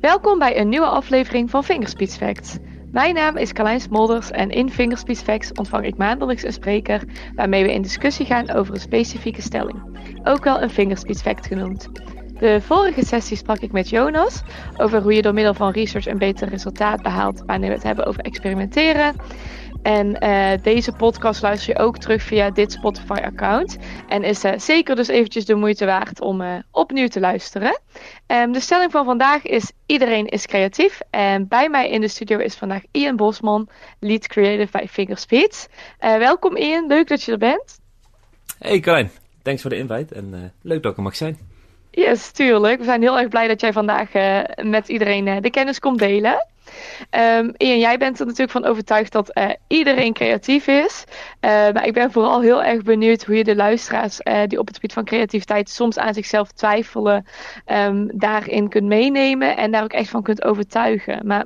Welkom bij een nieuwe aflevering van Fingerspeech Facts. Mijn naam is Carlijn Smolders en in Fingerspeech Facts ontvang ik maandelijks een spreker waarmee we in discussie gaan over een specifieke stelling, ook wel een Fingerspeech Fact genoemd. De vorige sessie sprak ik met Jonas over hoe je door middel van research een beter resultaat behaalt wanneer we het hebben over experimenteren. En uh, deze podcast luister je ook terug via dit Spotify-account. En is uh, zeker dus eventjes de moeite waard om uh, opnieuw te luisteren. Um, de stelling van vandaag is: iedereen is creatief. En bij mij in de studio is vandaag Ian Bosman, lead creative bij Fingerspeed. welkom Ian, leuk dat je er bent. Hey Carlijn, thanks voor de invite en leuk dat ik er mag zijn. Yes, tuurlijk. We zijn heel erg blij dat jij vandaag met iedereen de kennis komt delen. Um, Ian, jij bent er natuurlijk van overtuigd dat uh, iedereen creatief is. Uh, maar ik ben vooral heel erg benieuwd hoe je de luisteraars uh, die op het gebied van creativiteit soms aan zichzelf twijfelen, um, daarin kunt meenemen en daar ook echt van kunt overtuigen. Maar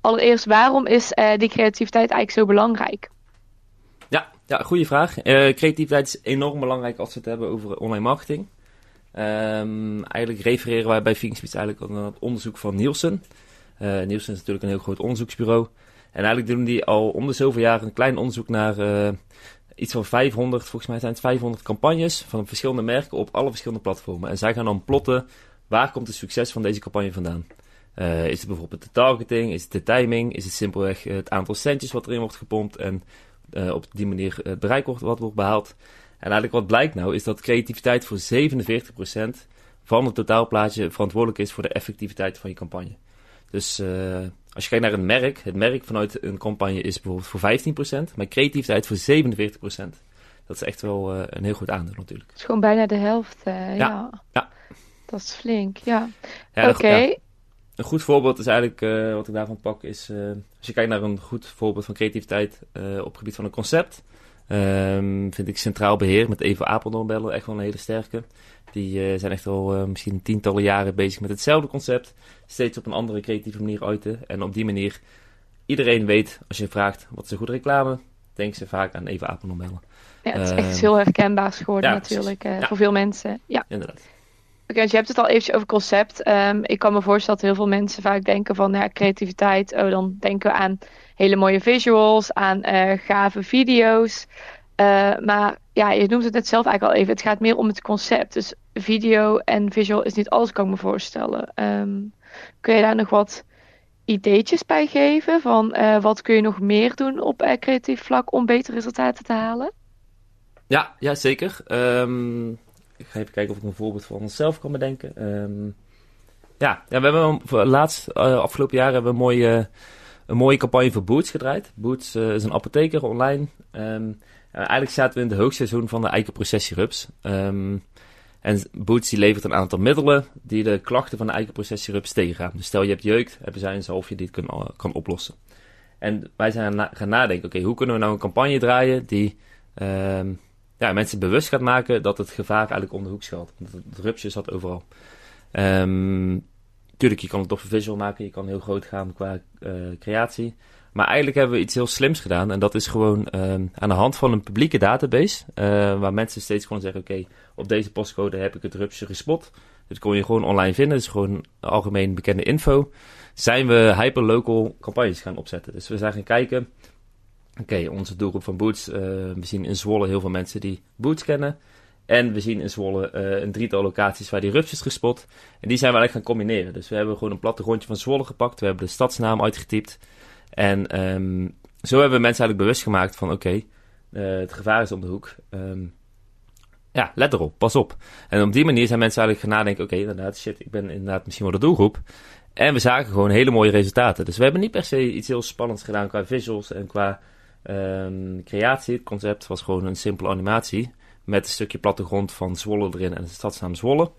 allereerst, waarom is die creativiteit eigenlijk zo belangrijk? Ja, ja goede vraag. creativiteit is enorm belangrijk als we het hebben over online marketing. Eigenlijk refereren wij bij Thinkspits eigenlijk aan het onderzoek van Nielsen. Uh, Nielsen is natuurlijk een heel groot onderzoeksbureau. En eigenlijk doen die al om de zoveel jaar een klein onderzoek naar uh, iets van 500, volgens mij zijn het 500 campagnes van verschillende merken op alle verschillende platformen. En zij gaan dan plotten waar komt het succes van deze campagne vandaan. Uh, is het bijvoorbeeld de targeting, is het de timing, is het simpelweg het aantal centjes wat erin wordt gepompt en op die manier het bereik wordt, wat wordt behaald. En eigenlijk wat blijkt nou is dat creativiteit voor 47% van het totaalplaatje verantwoordelijk is voor de effectiviteit van je campagne. Dus uh, als je kijkt naar een merk, het merk vanuit een campagne is bijvoorbeeld voor 15%, maar creativiteit voor 47%. Dat is echt wel uh, een heel goed aandeel natuurlijk. Het is gewoon bijna de helft, uh, ja. ja. Dat is flink, ja. ja Oké. Ja. Een goed voorbeeld is eigenlijk, wat ik daarvan pak, is als je kijkt naar een goed voorbeeld van creativiteit op het gebied van een concept. Um, vind ik Centraal Beheer met Eva Apeldoorn bellen echt wel een hele sterke. Die uh, zijn echt al uh, misschien tientallen jaren bezig met hetzelfde concept. Steeds op een andere creatieve manier uiten. En op die manier, iedereen weet, als je vraagt wat is een goede reclame, denken ze vaak aan Eva Apeldoorn bellen. Ja, het is echt uh, heel herkenbaar geworden ja, natuurlijk ja. voor veel mensen. Ja, inderdaad. Oké, okay, je hebt het al eventjes over concept. Um, ik kan me voorstellen dat heel veel mensen vaak denken van ja, creativiteit. Oh, dan denken we aan hele mooie visuals, aan gave video's. Uh, maar ja, je noemt het net zelf eigenlijk al even. Het gaat meer om het concept. Dus video en visual is niet alles, kan ik me voorstellen. Um, kun je daar nog wat ideetjes bij geven? Van uh, wat kun je nog meer doen op creatief vlak om betere resultaten te halen? Ja, ja zeker. Um, ik ga even kijken of ik een voorbeeld van onszelf kan bedenken. Um, ja, ja, we hebben laatst, afgelopen jaar hebben we een mooie, een mooie campagne voor Boots gedraaid. Boots is een apotheker online. Um, uh, eigenlijk zaten we in het hoogseizoen van de eikenprocessierups. Um, en Boots die levert een aantal middelen die de klachten van de eikenprocessierups tegengaan. Dus stel je hebt jeugd, hebben zij een zalfje die het kan, kan oplossen. En wij zijn gaan nadenken, oké, hoe kunnen we nou een campagne draaien die um, ja, mensen bewust gaat maken dat het gevaar eigenlijk om de hoek schuilt. Want het rupsje zat overal. Tuurlijk, je kan het toch visual maken, je kan heel groot gaan qua uh, creatie. Maar eigenlijk hebben we iets heel slims gedaan. En dat is gewoon uh, aan de hand van een publieke database. Uh, waar mensen steeds gewoon zeggen: Oké, op deze postcode heb ik het rupsje gespot. Dat kon je gewoon online vinden. Is gewoon algemeen bekende info. Zijn we hyperlocal campagnes gaan opzetten. Dus we zijn gaan kijken. Oké, onze doelgroep van Boots. Uh, we zien in Zwolle heel veel mensen die Boots kennen. En we zien in Zwolle uh, een drietal locaties waar die rupsjes gespot. En die zijn we eigenlijk gaan combineren. Dus we hebben gewoon een plattegrondje van Zwolle gepakt. We hebben de stadsnaam uitgetypt. En um, zo hebben we mensen eigenlijk bewust gemaakt van oké, uh, het gevaar is om de hoek. Um, ja, let erop, pas op. En op die manier zijn mensen eigenlijk gaan nadenken, oké, inderdaad, shit, ik ben inderdaad misschien wel de doelgroep. En we zagen gewoon hele mooie resultaten. Dus we hebben niet per se iets heel spannends gedaan qua visuals en qua um, creatie. Het concept was gewoon een simpele animatie met een stukje plattegrond van Zwolle erin en de stadsnaam Zwolle.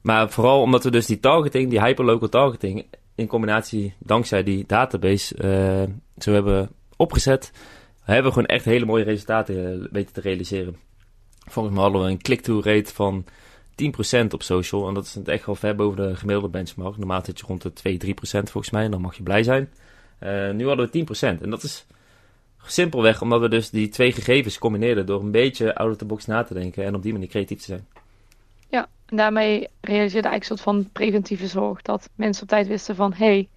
Maar vooral omdat we dus die targeting, die hyperlocal targeting, in combinatie, dankzij die database, uh, zo hebben opgezet, hebben we gewoon echt hele mooie resultaten eh, weten te realiseren. Volgens mij hadden we een click-through rate van 10% op social. En dat is echt wel ver boven de gemiddelde benchmark. Normaal zit je rond de 2-3% volgens mij. En dan mag je blij zijn. Uh, nu hadden we 10%. En dat is simpelweg omdat we dus die twee gegevens combineerden. Door een beetje out of the box na te denken. En op die manier creatief te zijn. Ja, En daarmee realiseerde eigenlijk een soort van preventieve zorg. Dat mensen op tijd wisten van, hé, hey,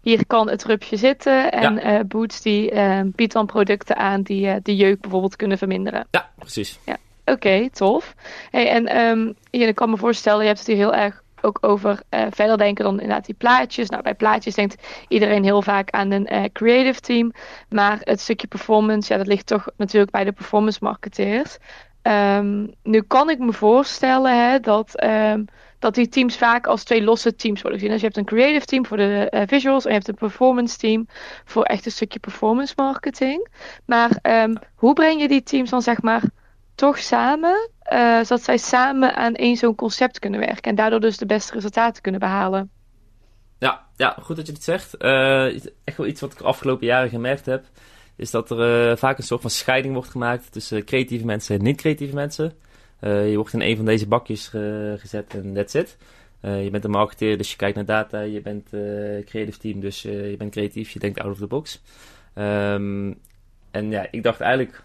hier kan het rupje zitten. En Ja. eh, Boots die eh, biedt dan producten aan die eh, de jeuk bijvoorbeeld kunnen verminderen. Ja, precies. Oké, tof. Hey, en ehm, ik kan me voorstellen, je hebt het hier heel erg ook over eh, verder denken dan inderdaad die plaatjes. Nou, bij plaatjes denkt iedereen heel vaak aan een eh, creative team. Maar het stukje performance, ja, dat ligt toch natuurlijk bij de performance marketeers. Ehm, nu kan ik me voorstellen hè, dat, ehm, dat die teams vaak als twee losse teams worden gezien. Dus je hebt een creative team voor de eh, visuals en je hebt een performance team voor echt een stukje performance marketing. Maar ehm, hoe breng je die teams dan zeg maar toch samen, eh, zodat zij samen aan één zo'n concept kunnen werken en daardoor dus de beste resultaten kunnen behalen? Ja, ja, goed dat je dit zegt. Eh, echt wel iets wat ik de afgelopen jaren gemerkt heb, is dat er eh, vaak een soort van scheiding wordt gemaakt tussen creatieve mensen en niet-creatieve mensen. Je wordt in een van deze bakjes gezet en that's it. Je bent een marketeer, dus je kijkt naar data. Je bent eh creative team, dus je bent creatief. Je denkt out of the box. Ehm, en ja, ik dacht eigenlijk...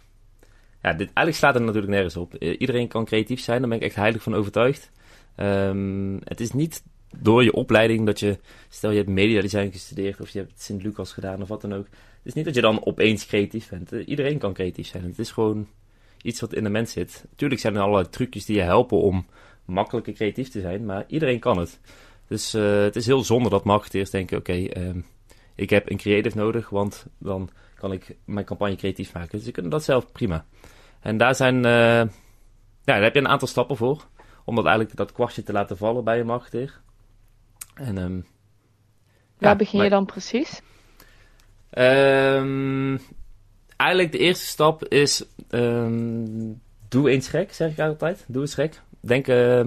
Ja, dit, eigenlijk slaat het natuurlijk nergens op. Eh, iedereen kan creatief zijn, daar ben ik echt heilig van overtuigd. Ehm, het is niet door je opleiding dat je... Stel, je hebt media design gestudeerd of je hebt Sint-Lucas gedaan of wat dan ook. Het is niet dat je dan opeens creatief bent. Eh, iedereen kan creatief zijn. Het is gewoon iets wat in de mens zit. Natuurlijk zijn er allerlei trucjes die je helpen om makkelijker creatief te zijn, maar iedereen kan het. Dus eh, het is heel zonde dat marketeers denken, oké, ehm, ik heb een creative nodig, want dan kan ik mijn campagne creatief maken. Dus ze kunnen dat zelf prima. En daar zijn, eh, ja, daar heb je een aantal stappen voor, om dat eigenlijk dat kwartje te laten vallen bij een marketeer. En, ehm, Waar ja, begin maar- je dan precies? Ehm, eigenlijk de eerste stap is, ehm, doe eens gek, zeg ik altijd. Doe eens gek. Denk, ja,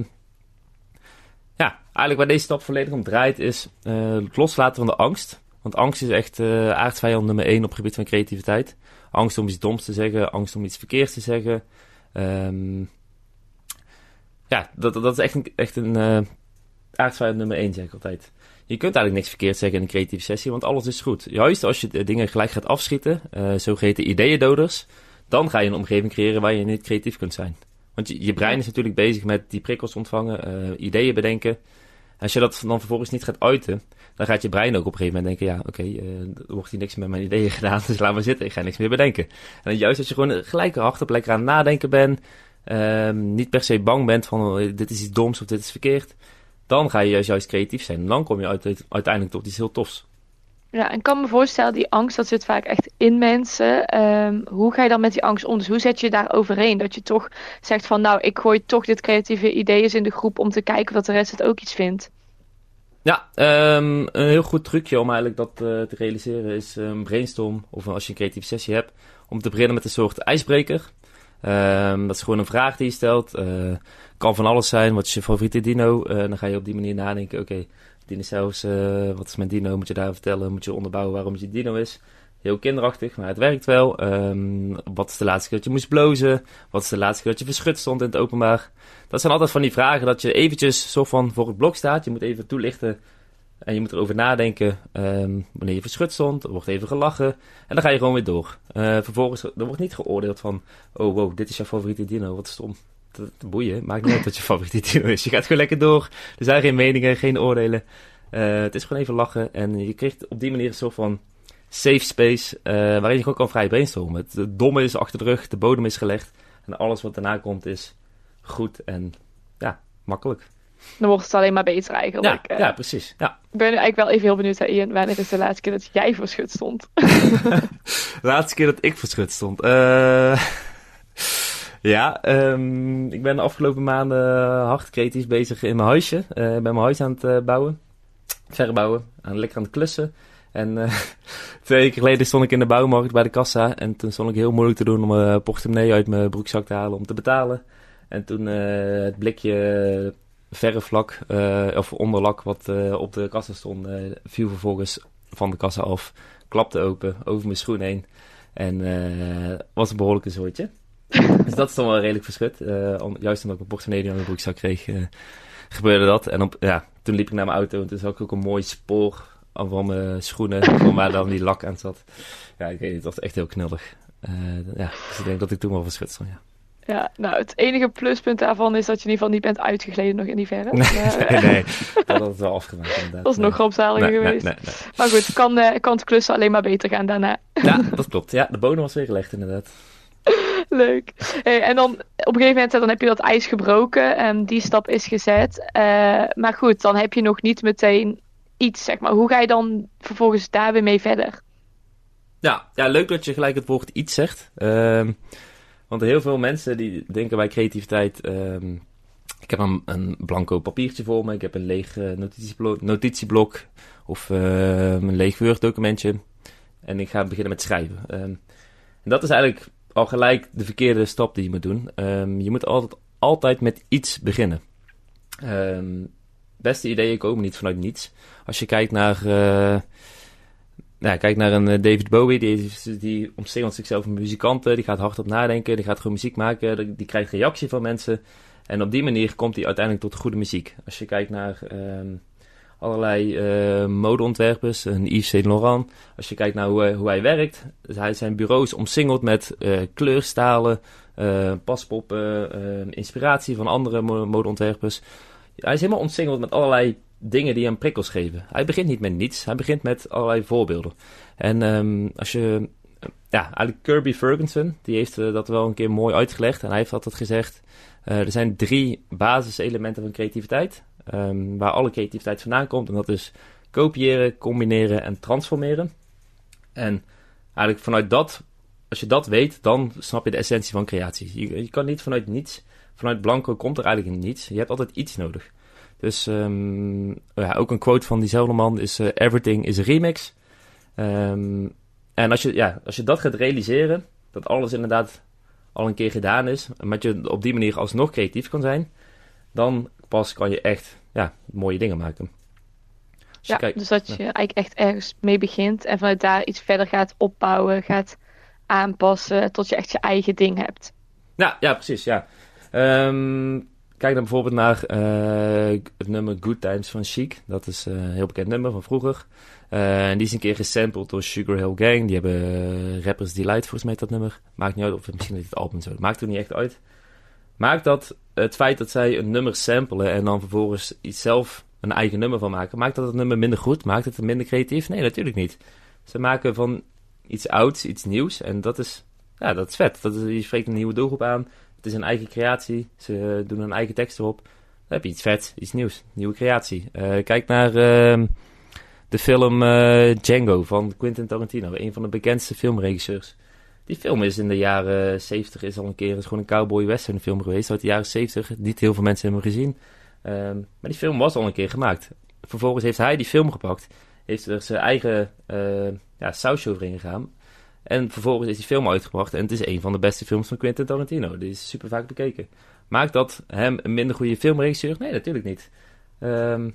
eigenlijk waar deze stap volledig om draait is eh, het loslaten van de angst. Want angst is echt eh aardsvijand nummer één op het gebied van creativiteit. Angst om iets doms te zeggen, angst om iets verkeerds te zeggen. Ehm, ja, dat, dat is echt een, echt een eh aardsvijand nummer één, zeg ik altijd. Je kunt eigenlijk niks verkeerd zeggen in een creatieve sessie, want alles is goed. Juist als je de dingen gelijk gaat afschieten, eh zogeheten ideeëndoders, dan ga je een omgeving creëren waar je niet creatief kunt zijn. Want je, brein is natuurlijk bezig met die prikkels ontvangen, eh, ideeën bedenken. Als je dat dan vervolgens niet gaat uiten, dan gaat je brein ook op een gegeven moment denken, ja, oké, eh, er wordt hier niks met mijn ideeën gedaan, dus laat maar zitten, ik ga niks meer bedenken. En juist als je gewoon gelijk hardop lekker aan het nadenken bent, ehm, niet per se bang bent van, oh, dit is iets doms of dit is verkeerd, dan ga je juist, juist creatief zijn. En dan kom je uit, uiteindelijk tot iets heel tofs. Ja, en kan me voorstellen, die angst, dat zit vaak echt in mensen. Ehm, hoe ga je dan met die angst om? Dus hoe zet je daar overheen? Dat je toch zegt van, nou, ik gooi toch dit creatieve idee eens in de groep om te kijken of de rest het ook iets vindt. Ja, ehm, een heel goed trucje om eigenlijk dat eh, te realiseren is een brainstorm, of als je een creatieve sessie hebt, om te beginnen met een soort ijsbreker. Ehm, dat is gewoon een vraag die je stelt. Eh, kan van alles zijn. Wat is je favoriete dino? Eh, dan ga je op die manier nadenken. Oké, dinosaurus, eh wat is mijn dino? Moet je daar vertellen? Moet je onderbouwen waarom je dino is? Heel kinderachtig, maar het werkt wel. Ehm, wat is de laatste keer dat je moest blozen? Wat is de laatste keer dat je verschut stond in het openbaar? Dat zijn altijd van die vragen dat je eventjes zo van voor het blok staat. Je moet even toelichten en je moet erover nadenken ehm, wanneer je verschut stond. Er wordt even gelachen en dan ga je gewoon weer door. Eh, vervolgens, er wordt niet geoordeeld van, oh wow, dit is jouw favoriete dino, wat stom. Boeien, maakt niet uit wat je favoriete dino is. Je gaat gewoon lekker door. Er zijn geen meningen, geen oordelen. Eh, het is gewoon even lachen en je krijgt op die manier een soort van safe space eh, waarin je gewoon kan vrij brainstormen. Het, het domme is achter de rug, de bodem is gelegd en alles wat daarna komt is goed en ja, makkelijk. Dan wordt het alleen maar beter Ja, eigenlijk. Eh, ja, precies. Ja. Ik ben nu eigenlijk wel even heel benieuwd, hè, Ian, wanneer is de laatste keer dat jij voor schut stond? De laatste keer dat ik verschut stond. Eh, ja, ehm, ik ben de afgelopen maanden hard creatief bezig in mijn huisje. Eh, ik ben mijn huis aan het eh, bouwen. Verbouwen. Aan, lekker aan het klussen. En eh, twee weken geleden stond ik in de bouwmarkt bij de kassa. En toen stond ik heel moeilijk te doen om mijn portemonnee uit mijn broekzak te halen om te betalen. En toen eh, het blikje verflak, eh of onderlak wat eh, op de kassa stond, eh, viel vervolgens van de kassa af. Klapte open, over mijn schoen heen. En eh was een behoorlijke zooitje. dus dat is dan wel redelijk verschut. Eh, om- juist omdat ik mijn portemonnee aan mijn broekzak kreeg, eh, gebeurde dat. En op, ja, toen liep ik naar mijn auto en toen zag ik ook een mooi spoor van mijn schoenen, van waar dan die lak aan zat. Ja, ik weet niet, het was echt heel knullig. Eh, ja, dus ik denk dat ik toen wel verschut stond, ja. Ja, nou, het enige pluspunt daarvan is dat je in ieder geval niet bent uitgegleden nog in die verre. Nee, nee, nee, dat had het wel afgemaakt inderdaad. Dat is nog rampzaliger Nee, geweest. nee. Maar goed, kan, eh, kan het klussen alleen maar beter gaan daarna. Ja, dat klopt. Ja, de bodem was weer gelegd inderdaad. Leuk. Hey, en dan op een gegeven moment eh, dan heb je dat ijs gebroken en die stap is gezet. Eh, maar goed, dan heb je nog niet meteen iets, zeg maar. Hoe ga je dan vervolgens daar weer mee verder? Ja, ja, leuk dat je gelijk het woord iets zegt. Ehm, want heel veel mensen die denken bij creativiteit... ehm, ik heb een, een blanco papiertje voor me. Ik heb een leeg eh, notitieblok, notitieblok. Of ehm, een leeg Word documentje. En ik ga beginnen met schrijven. En dat is eigenlijk al gelijk de verkeerde stap die je moet doen. Je moet altijd, altijd met iets beginnen. Beste ideeën komen niet vanuit niets. Als je kijkt naar... eh, nou, kijk naar een eh, David Bowie, die, is- die omsingelt zichzelf met muzikanten, die gaat hardop nadenken, die gaat gewoon muziek maken, die, krijgt reactie van mensen. En op die manier komt hij uiteindelijk tot goede muziek. Als je kijkt naar ehm, allerlei eh, modeontwerpers, een Yves Saint Laurent, als je kijkt naar hoe, hoe hij werkt, hij zijn bureaus omsingeld met kleurstalen, eh, paspoppen, inspiratie van andere mo- modeontwerpers. Hij is helemaal omsingeld met allerlei dingen die hem prikkels geven. Hij begint niet met niets, hij begint met allerlei voorbeelden. En ehm, als je, ja, eigenlijk Kirby Ferguson, die heeft eh, dat wel een keer mooi uitgelegd. En hij heeft altijd gezegd, eh, er zijn drie basiselementen van creativiteit, ehm, waar alle creativiteit vandaan komt. En dat is kopiëren, combineren en transformeren. En eigenlijk vanuit dat, als je dat weet, dan snap je de essentie van creatie. Je kan niet vanuit niets, vanuit blanco komt er eigenlijk niets. Je hebt altijd iets nodig. Dus ehm, ja, ook een quote van diezelfde man is: eh, Everything is a remix. Ehm, en als je, ja, als je dat gaat realiseren, dat alles inderdaad al een keer gedaan is, en dat je op die manier alsnog creatief kan zijn, dan pas kan je echt ja, mooie dingen maken. Ja, kijkt- dus dat je eigenlijk echt ergens mee begint en vanuit daar iets verder gaat opbouwen, gaat aanpassen, tot je echt je eigen ding hebt. Ja, ja, precies, ja. Ehm, kijk dan bijvoorbeeld naar eh, het nummer Good Times van Chic. Dat is eh, een heel bekend nummer van vroeger. Eh, en die is een keer gesampled door Sugar Hill Gang. Die hebben Rappers Delight volgens mij dat nummer. Maakt niet uit, of misschien is het album zo. Maakt er niet echt uit. Maakt dat het feit dat zij een nummer samplen en dan vervolgens iets zelf een eigen nummer van maken, maakt dat het nummer minder goed? Maakt het minder creatief? Nee, natuurlijk niet. Ze maken van iets ouds iets nieuws en dat is, ja, dat is vet. Dat is, je spreekt een nieuwe doelgroep aan. Het is een eigen creatie. Ze doen een eigen tekst erop. Dan heb je iets vet, iets nieuws, nieuwe creatie. Eh, kijk naar ehm, de film eh, Django van Quentin Tarantino, een van de bekendste filmregisseurs. Die film is in de jaren 70 is al een keer is gewoon een cowboy western film geweest uit de jaren 70. Niet heel veel mensen hebben gezien. Ehm, maar die film was al een keer gemaakt. Vervolgens heeft hij die film gepakt, heeft er zijn eigen eh ja, sausje overheen gegaan. En vervolgens is die film uitgebracht en het is een van de beste films van Quentin Tarantino. Die is super vaak bekeken. Maakt dat hem een minder goede filmregisseur? Nee, natuurlijk niet. Ehm,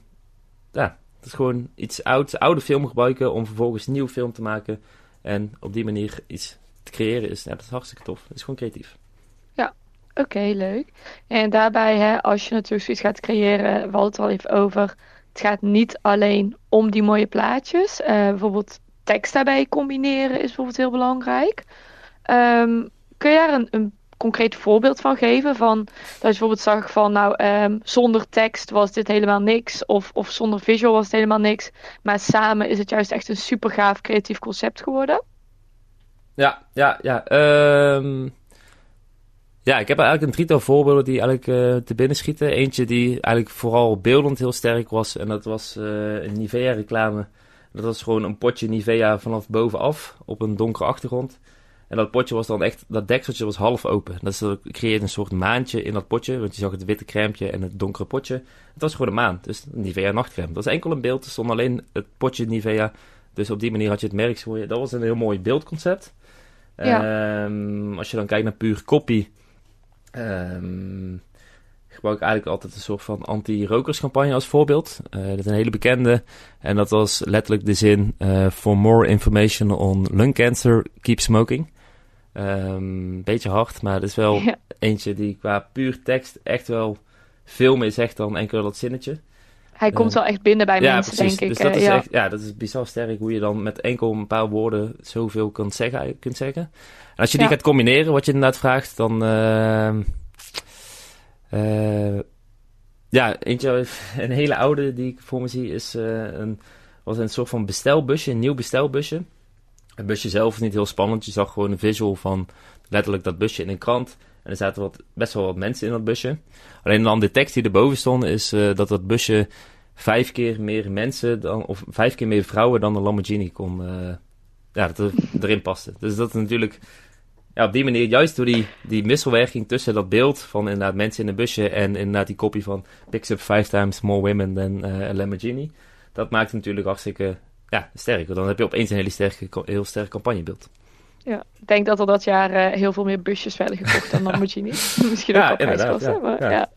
ja, het is gewoon iets ouds, oude film gebruiken om vervolgens een nieuwe film te maken. En op die manier iets te creëren is, ja, dat is hartstikke tof. Het is gewoon creatief. Oké, leuk. En daarbij, hè, als je natuurlijk zoiets gaat creëren, we hadden het al even over, het gaat niet alleen om die mooie plaatjes. Eh, bijvoorbeeld tekst daarbij combineren is bijvoorbeeld heel belangrijk. Ehm, kun je daar een, een concreet voorbeeld van geven? Van, dat je bijvoorbeeld zag van, nou, ehm, zonder tekst was dit helemaal niks. Of, of zonder visual was het helemaal niks. Maar samen is het juist echt een super gaaf creatief concept geworden. Ja, ja, ja. ehm, ja, ik heb eigenlijk een drietal voorbeelden die eigenlijk eh, te binnen schieten. Eentje die eigenlijk vooral beeldend heel sterk was. En dat was eh, een Nivea-reclame. Dat was gewoon een potje Nivea vanaf bovenaf op een donkere achtergrond. En dat potje was dan echt, dat dekseltje was half open. Dat, is, dat creëerde een soort maantje in dat potje. Want je zag het witte crèmetje en het donkere potje. Het was gewoon een maan. Dus Nivea nachtcrème. Dat was enkel een beeld. Er stond alleen het potje Nivea. Dus op die manier had je het merk voor je. Dat was een heel mooi beeldconcept. Ehm, als je dan kijkt naar puur copy. Gebruik ik eigenlijk altijd een soort van anti-rokerscampagne als voorbeeld. Eh, dat is een hele bekende. En dat was letterlijk de zin: eh, For more information on lung cancer, keep smoking. Ehm beetje hard, maar het is wel Ja. eentje die qua puur tekst echt wel veel meer zegt dan enkel dat zinnetje. Hij komt wel echt binnen bij ja, mensen, precies. denk ik. Dus dat eh, is ja. echt, ja, dat is bizar sterk hoe je dan met enkel een paar woorden zoveel kunt zeggen. Kunt zeggen. En als je die gaat combineren, wat je inderdaad vraagt, dan... eh, ja, eentje, een hele oude die ik voor me zie, is eh, een, was een soort van bestelbusje, een nieuw bestelbusje. Het busje zelf is niet heel spannend. Je zag gewoon een visual van letterlijk dat busje in een krant. En er zaten wat, best wel wat mensen in dat busje. Alleen dan de tekst die erboven stond is eh, dat dat busje vijf keer meer mensen dan, of vijf keer meer vrouwen dan de Lamborghini kon, ja, dat er, erin paste. Dus dat is natuurlijk, ja, op die manier, juist door die, die wisselwerking tussen dat beeld van inderdaad mensen in een busje en inderdaad die kopie van picks up five times more women than eh, a Lamborghini. Dat maakt het natuurlijk hartstikke, ja, sterk. Want Dan heb je opeens een hele sterke, heel sterk campagnebeeld. Ja, ik denk dat er dat jaar eh, heel veel meer busjes werden gekocht dan Lamborghinis. Misschien ook wel prijskosten, ja. maar Ja. ja.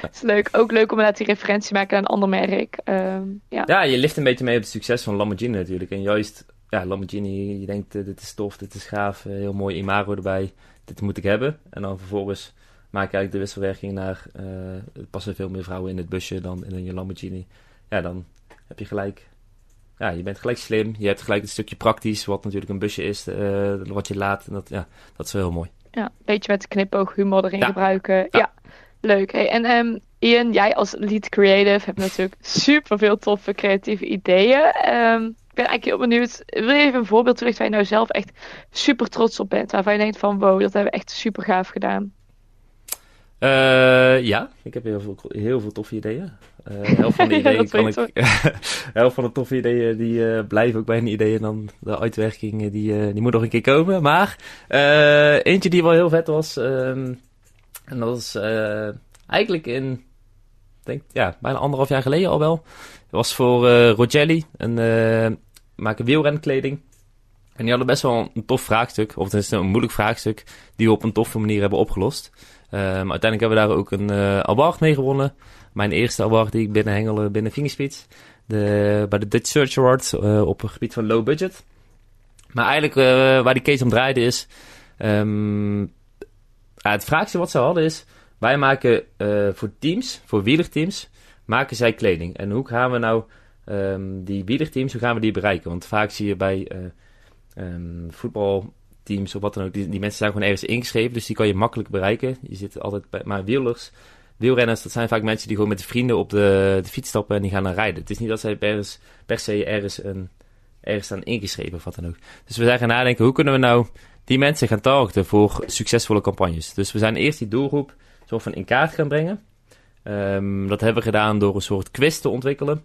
Het is leuk. Ook leuk om inderdaad die referentie te maken naar een ander merk. Ehm, ja. Ja, je lift een beetje mee op het succes van Lamborghini natuurlijk. En juist, ja, Lamborghini, je denkt, eh, dit is tof, dit is gaaf, eh, heel mooi imago erbij, dit moet ik hebben. En dan vervolgens maak je eigenlijk de wisselwerking naar, eh er passen veel meer vrouwen in het busje dan in je Lamborghini. Ja, dan heb je gelijk, ja, je bent gelijk slim, je hebt gelijk een stukje praktisch, wat natuurlijk een busje is, eh, wat je laat. En dat, ja, dat is wel heel mooi. ja, een beetje met knipoog humor erin Ja. gebruiken. Ja, leuk. Hey, en ehm, Ian, jij als lead creative hebt natuurlijk super veel toffe creatieve ideeën. Ehm, ik ben eigenlijk heel benieuwd. Wil je even een voorbeeld terug waar je nou zelf echt super trots op bent? Waarvan je denkt van wow, dat hebben we echt super gaaf gedaan. Eh, ja, ik heb heel veel, heel veel toffe ideeën. Eh helft van de ideeën kan ik. helft van de toffe ideeën die eh, blijven ook bij een ideeën. Dan de uitwerking die, die moet nog een keer komen. Maar eentje die wel heel vet was. ehm, en dat was eigenlijk in. Denk, ja, bijna anderhalf jaar geleden al wel. Was voor eh Rogelli. Een, eh, maken wielrenkleding. En die hadden best wel een tof vraagstuk. Of het is een moeilijk vraagstuk. Die we op een toffe manier hebben opgelost. Um, uiteindelijk hebben we daar ook een eh award mee gewonnen. Mijn eerste award die ik binnen hengelen binnen Fingerspeed. De, bij de Dutch Search Awards op het gebied van low budget. Maar eigenlijk waar die case om draaide is... ehm, het vraagstuk wat ze hadden is... Wij maken voor teams, voor wielerteams, maken zij kleding. En hoe gaan we nou ehm, die wielerteams, hoe gaan we die bereiken? Want vaak zie je bij eh, ehm, voetbalteams of wat dan ook, die, die mensen zijn gewoon ergens ingeschreven, dus die kan je makkelijk bereiken. Je zit altijd bij, maar wielers, wielrenners, dat zijn vaak mensen die gewoon met de vrienden op de, de fiets stappen en die gaan dan rijden. Het is niet dat zij per, se ergens, een, ergens staan ingeschreven of wat dan ook. Dus we zijn gaan nadenken, hoe kunnen we nou die mensen gaan targeten voor succesvolle campagnes? Dus we zijn eerst die doelgroep soort van in kaart gaan brengen. Ehm, dat hebben we gedaan door een soort quiz te ontwikkelen.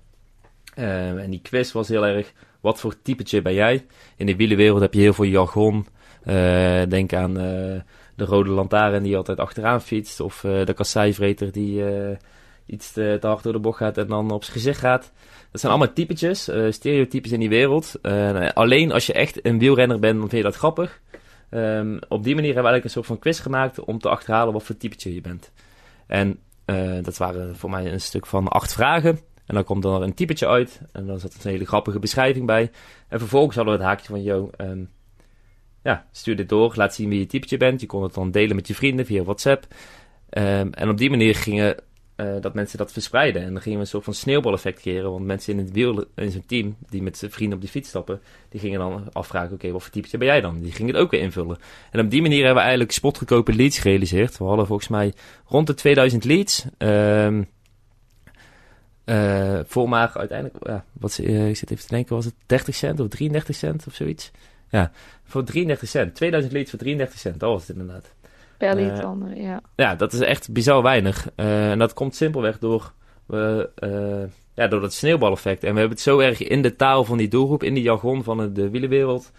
Ehm, en die quiz was heel erg, wat voor typetje ben jij? In de wielenwereld heb je heel veel jargon. Eh, denk aan eh, de rode lantaarn die altijd achteraan fietst. Of eh, de kasseivreter die iets te, te hard door de bocht gaat en dan op zijn gezicht gaat. Dat zijn allemaal typetjes, stereotypes in die wereld. Eh, alleen als je echt een wielrenner bent, dan vind je dat grappig. Ehm, op die manier hebben we eigenlijk een soort van quiz gemaakt om te achterhalen wat voor typetje je bent. En eh, dat waren voor mij een stuk van acht vragen. En dan komt er een typetje uit. En dan zat een hele grappige beschrijving bij. En vervolgens hadden we het haakje van, yo, ehm, ja, stuur dit door. Laat zien wie je typetje bent. Je kon het dan delen met je vrienden via WhatsApp. Ehm, en op die manier gingen eh, dat mensen dat verspreiden. En dan gingen we een soort van sneeuwbaleffect creëren. Want mensen in het in zo'n team, die met zijn vrienden op die fiets stappen, die gingen dan afvragen, oké, wat voor typetje ben jij dan? Die gingen het ook weer invullen. En op die manier hebben we eigenlijk spotgekopen leads gerealiseerd. We hadden volgens mij rond de 2000 leads. Ehm eh, voor maar uiteindelijk, ja, wat, eh, ik zit even te denken, was het 30 cent of 33 cent of zoiets? Ja, voor 33 cent. 2000 leads voor 33 cent, dat was het inderdaad. Eh, ja. Ja, dat is echt bizar weinig. Eh, en dat komt simpelweg door, we, eh, ja, door dat sneeuwbaleffect. En we hebben het zo erg in de taal van die doelgroep, in die jargon van de- wielenwereld,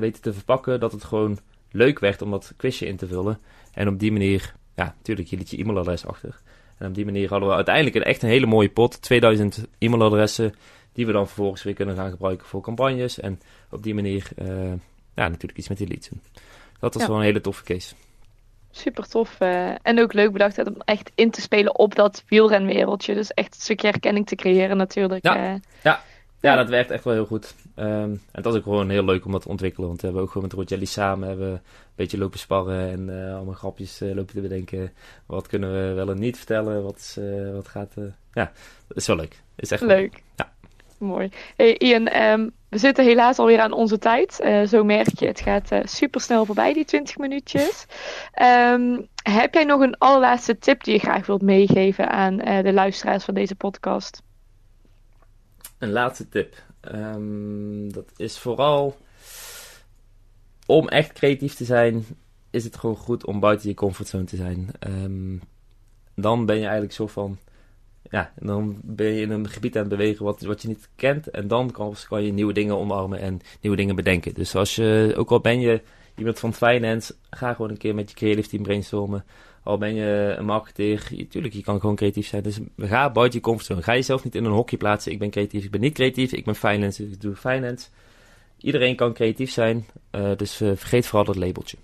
weten te verpakken dat het gewoon leuk werd om dat quizje in te vullen. En op die manier, ja, natuurlijk, je liet je e-mailadres achter. En op die manier hadden we uiteindelijk een, echt een hele mooie pot. 2000 e-mailadressen die we dan vervolgens weer kunnen gaan gebruiken voor campagnes. En op die manier, ja, natuurlijk iets met die leads doen. Dat was Ja. wel een hele toffe case. Super tof. eh, en ook leuk bedacht om echt in te spelen op dat wielrenwereldje. Dus echt een stukje herkenning te creëren natuurlijk. Ja. eh. Ja, Ja. dat werkt echt wel heel goed. Ehm, en het was ook gewoon heel leuk om dat te ontwikkelen. Want we hebben ook gewoon met Rogelli samen hebben een beetje lopen sparren. En eh, allemaal grapjes lopen te bedenken. Wat kunnen we wel en niet vertellen? Wat, is, wat gaat, ja, dat is wel leuk. Is echt leuk. Ja. Mooi. Hey Ian, ehm, we zitten helaas alweer aan onze tijd. Uh, zo merk je, het gaat uh, super snel voorbij, die 20 minuutjes. Um, heb jij nog een allerlaatste tip die je graag wilt meegeven aan uh, de luisteraars van deze podcast? Een laatste tip. Um, dat is vooral om echt creatief te zijn, is het gewoon goed om buiten je comfortzone te zijn. Dan ben je eigenlijk zo van. Ja, dan ben je in een gebied aan het bewegen wat, wat je niet kent. En dan kan, kan je nieuwe dingen omarmen en nieuwe dingen bedenken. Dus als je, ook al ben je iemand van finance, ga gewoon een keer met je creative team brainstormen. Al ben je een marketeer, tuurlijk, je kan gewoon creatief zijn. Dus ga buiten je comfortzone. Ga jezelf niet in een hokje plaatsen. Ik ben creatief, ik ben niet creatief, ik ben finance, ik doe finance. Iedereen kan creatief zijn, uh, dus uh, vergeet vooral dat labeltje.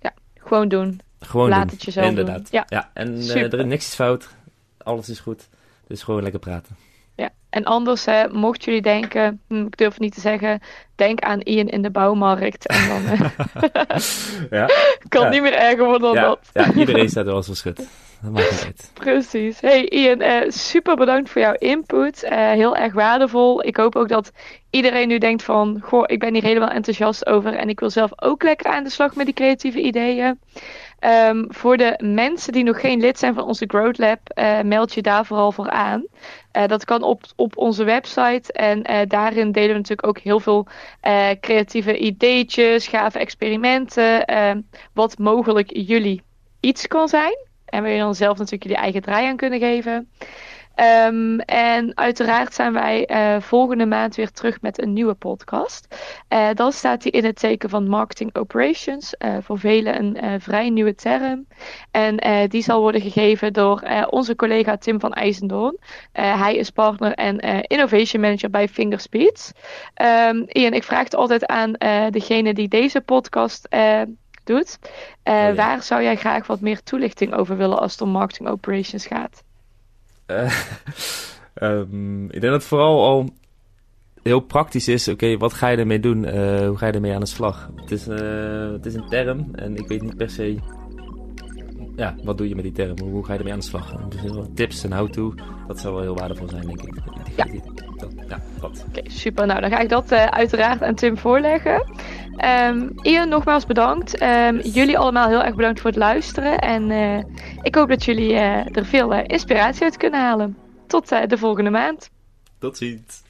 Ja, gewoon doen. Gewoon Laat doen. het jezelf Inderdaad. doen. Ja, ja. en uh, er is niks fout, alles is goed. Dus gewoon lekker praten. Ja, en anders, hè, mochten jullie denken, hm, ik durf het niet te zeggen, denk aan Ian in de bouwmarkt. En dan ja. kan ja. niet meer erger worden dan ja. dat. ja, iedereen staat er wel verschut. Dat maakt niet uit. Precies. Hey Ian, uh, super bedankt voor jouw input. Uh, heel erg waardevol. Ik hoop ook dat iedereen nu denkt van, goh, ik ben hier helemaal enthousiast over en ik wil zelf ook lekker aan de slag met die creatieve ideeën. Um, voor de mensen die nog geen lid zijn van onze Growth Lab, uh, meld je daar vooral voor aan. Uh, dat kan op, op onze website en uh, daarin delen we natuurlijk ook heel veel creatieve ideetjes, gave experimenten, wat mogelijk jullie iets kan zijn. En waar je dan zelf natuurlijk jullie eigen draai aan kunnen geven. Um, en uiteraard zijn wij uh, volgende maand weer terug met een nieuwe podcast. Uh, dan staat die in het teken van marketing operations. Uh, voor velen een vrij nieuwe term. En die zal worden gegeven door onze collega Tim van IJzendoorn. hij is partner en innovation manager bij Fingerspeeds. Um, Ian, ik vraag het altijd aan degene die deze podcast doet. Oh, ja. Waar zou jij graag wat meer toelichting over willen als het om marketing operations gaat? Uh, um, ik denk dat het vooral al heel praktisch is. Oké, okay, wat ga je ermee doen? Uh, hoe ga je ermee aan de slag? Het is, uh, het is een term en ik weet niet per se. Ja, wat doe je met die term? Hoe ga je ermee aan de slag? Dus tips en how-to, dat zou wel heel waardevol zijn, denk ik. Ja, dat, ja dat. Oké, okay, super. Nou, dan ga ik dat uh, uiteraard aan Tim voorleggen. Um, Ian, nogmaals bedankt. Um, jullie allemaal heel erg bedankt voor het luisteren. En uh, ik hoop dat jullie uh, er veel inspiratie uit kunnen halen. Tot de volgende maand. Tot ziens.